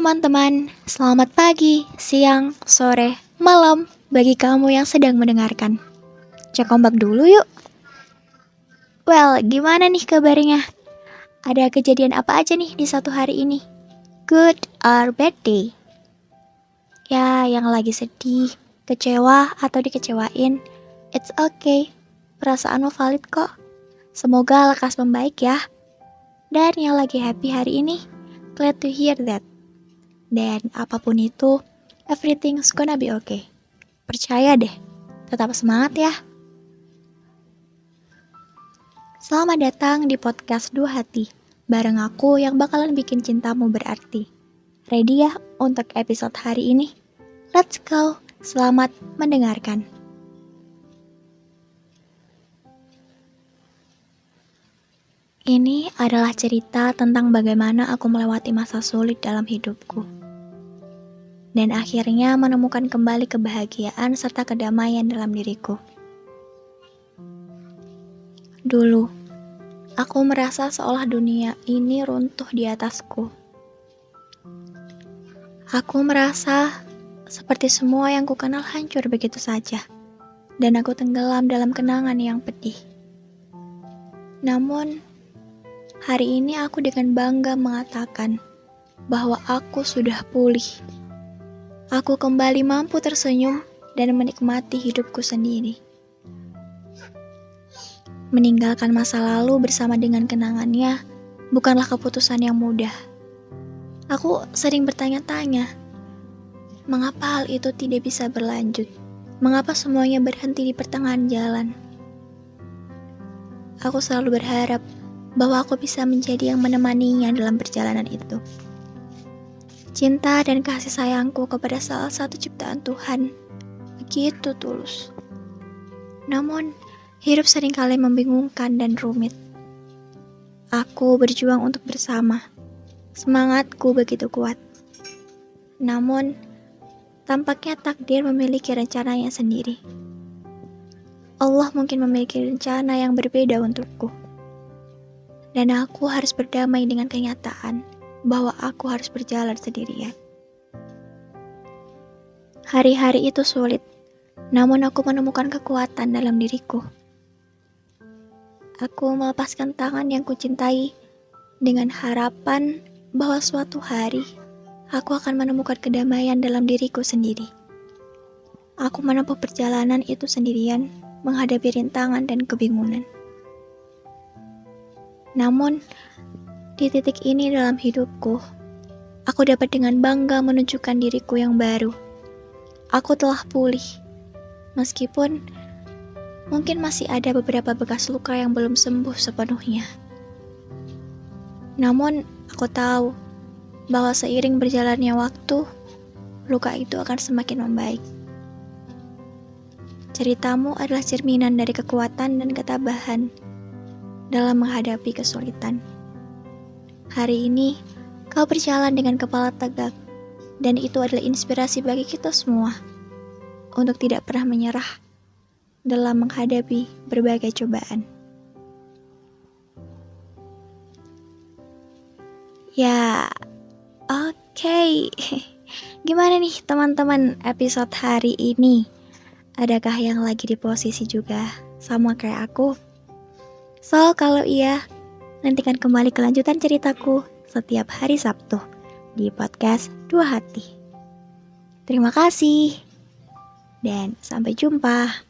teman-teman, selamat pagi, siang, sore, malam bagi kamu yang sedang mendengarkan. Cek ombak dulu yuk. Well, gimana nih kabarnya? Ada kejadian apa aja nih di satu hari ini? Good or bad day? Ya, yang lagi sedih, kecewa, atau dikecewain, it's okay. Perasaanmu valid kok. Semoga lekas membaik ya. Dan yang lagi happy hari ini, glad to hear that. Dan apa pun itu, everything's gonna be okay. Percaya deh, tetap semangat ya. Selamat datang di podcast Dua Hati, bareng aku yang bakalan bikin cintamu berarti. Ready ya untuk episode hari ini? Let's go, selamat mendengarkan. Ini adalah cerita tentang bagaimana aku melewati masa sulit dalam hidupku dan akhirnya menemukan kembali kebahagiaan serta kedamaian dalam diriku. Dulu, aku merasa seolah dunia ini runtuh di atasku. Aku merasa seperti semua yang kukenal hancur begitu saja, dan aku tenggelam dalam kenangan yang pedih. Namun, hari ini aku dengan bangga mengatakan bahwa aku sudah pulih aku kembali mampu tersenyum dan menikmati hidupku sendiri. Meninggalkan masa lalu bersama dengan kenangannya bukanlah keputusan yang mudah. Aku sering bertanya-tanya, mengapa hal itu tidak bisa berlanjut? Mengapa semuanya berhenti di pertengahan jalan? Aku selalu berharap bahwa aku bisa menjadi yang menemaninya dalam perjalanan itu. Cinta dan kasih sayangku kepada salah satu ciptaan Tuhan begitu tulus. Namun, hidup sering kali membingungkan dan rumit. Aku berjuang untuk bersama. Semangatku begitu kuat. Namun, tampaknya takdir memiliki rencananya sendiri. Allah mungkin memiliki rencana yang berbeda untukku. Dan aku harus berdamai dengan kenyataan bahwa aku harus berjalan sendirian. Hari-hari itu sulit, namun aku menemukan kekuatan dalam diriku. Aku melepaskan tangan yang kucintai dengan harapan bahwa suatu hari aku akan menemukan kedamaian dalam diriku sendiri. Aku menempuh perjalanan itu sendirian, menghadapi rintangan dan kebingungan. Namun, di titik ini dalam hidupku, aku dapat dengan bangga menunjukkan diriku yang baru. Aku telah pulih, meskipun mungkin masih ada beberapa bekas luka yang belum sembuh sepenuhnya. Namun, aku tahu bahwa seiring berjalannya waktu, luka itu akan semakin membaik. Ceritamu adalah cerminan dari kekuatan dan ketabahan dalam menghadapi kesulitan. Hari ini, kau berjalan dengan kepala tegak, dan itu adalah inspirasi bagi kita semua untuk tidak pernah menyerah dalam menghadapi berbagai cobaan. Ya, oke. Okay. Gimana nih teman-teman episode hari ini? Adakah yang lagi di posisi juga sama kayak aku? So, kalau iya, Nantikan kembali kelanjutan ceritaku setiap hari Sabtu di podcast Dua Hati. Terima kasih dan sampai jumpa.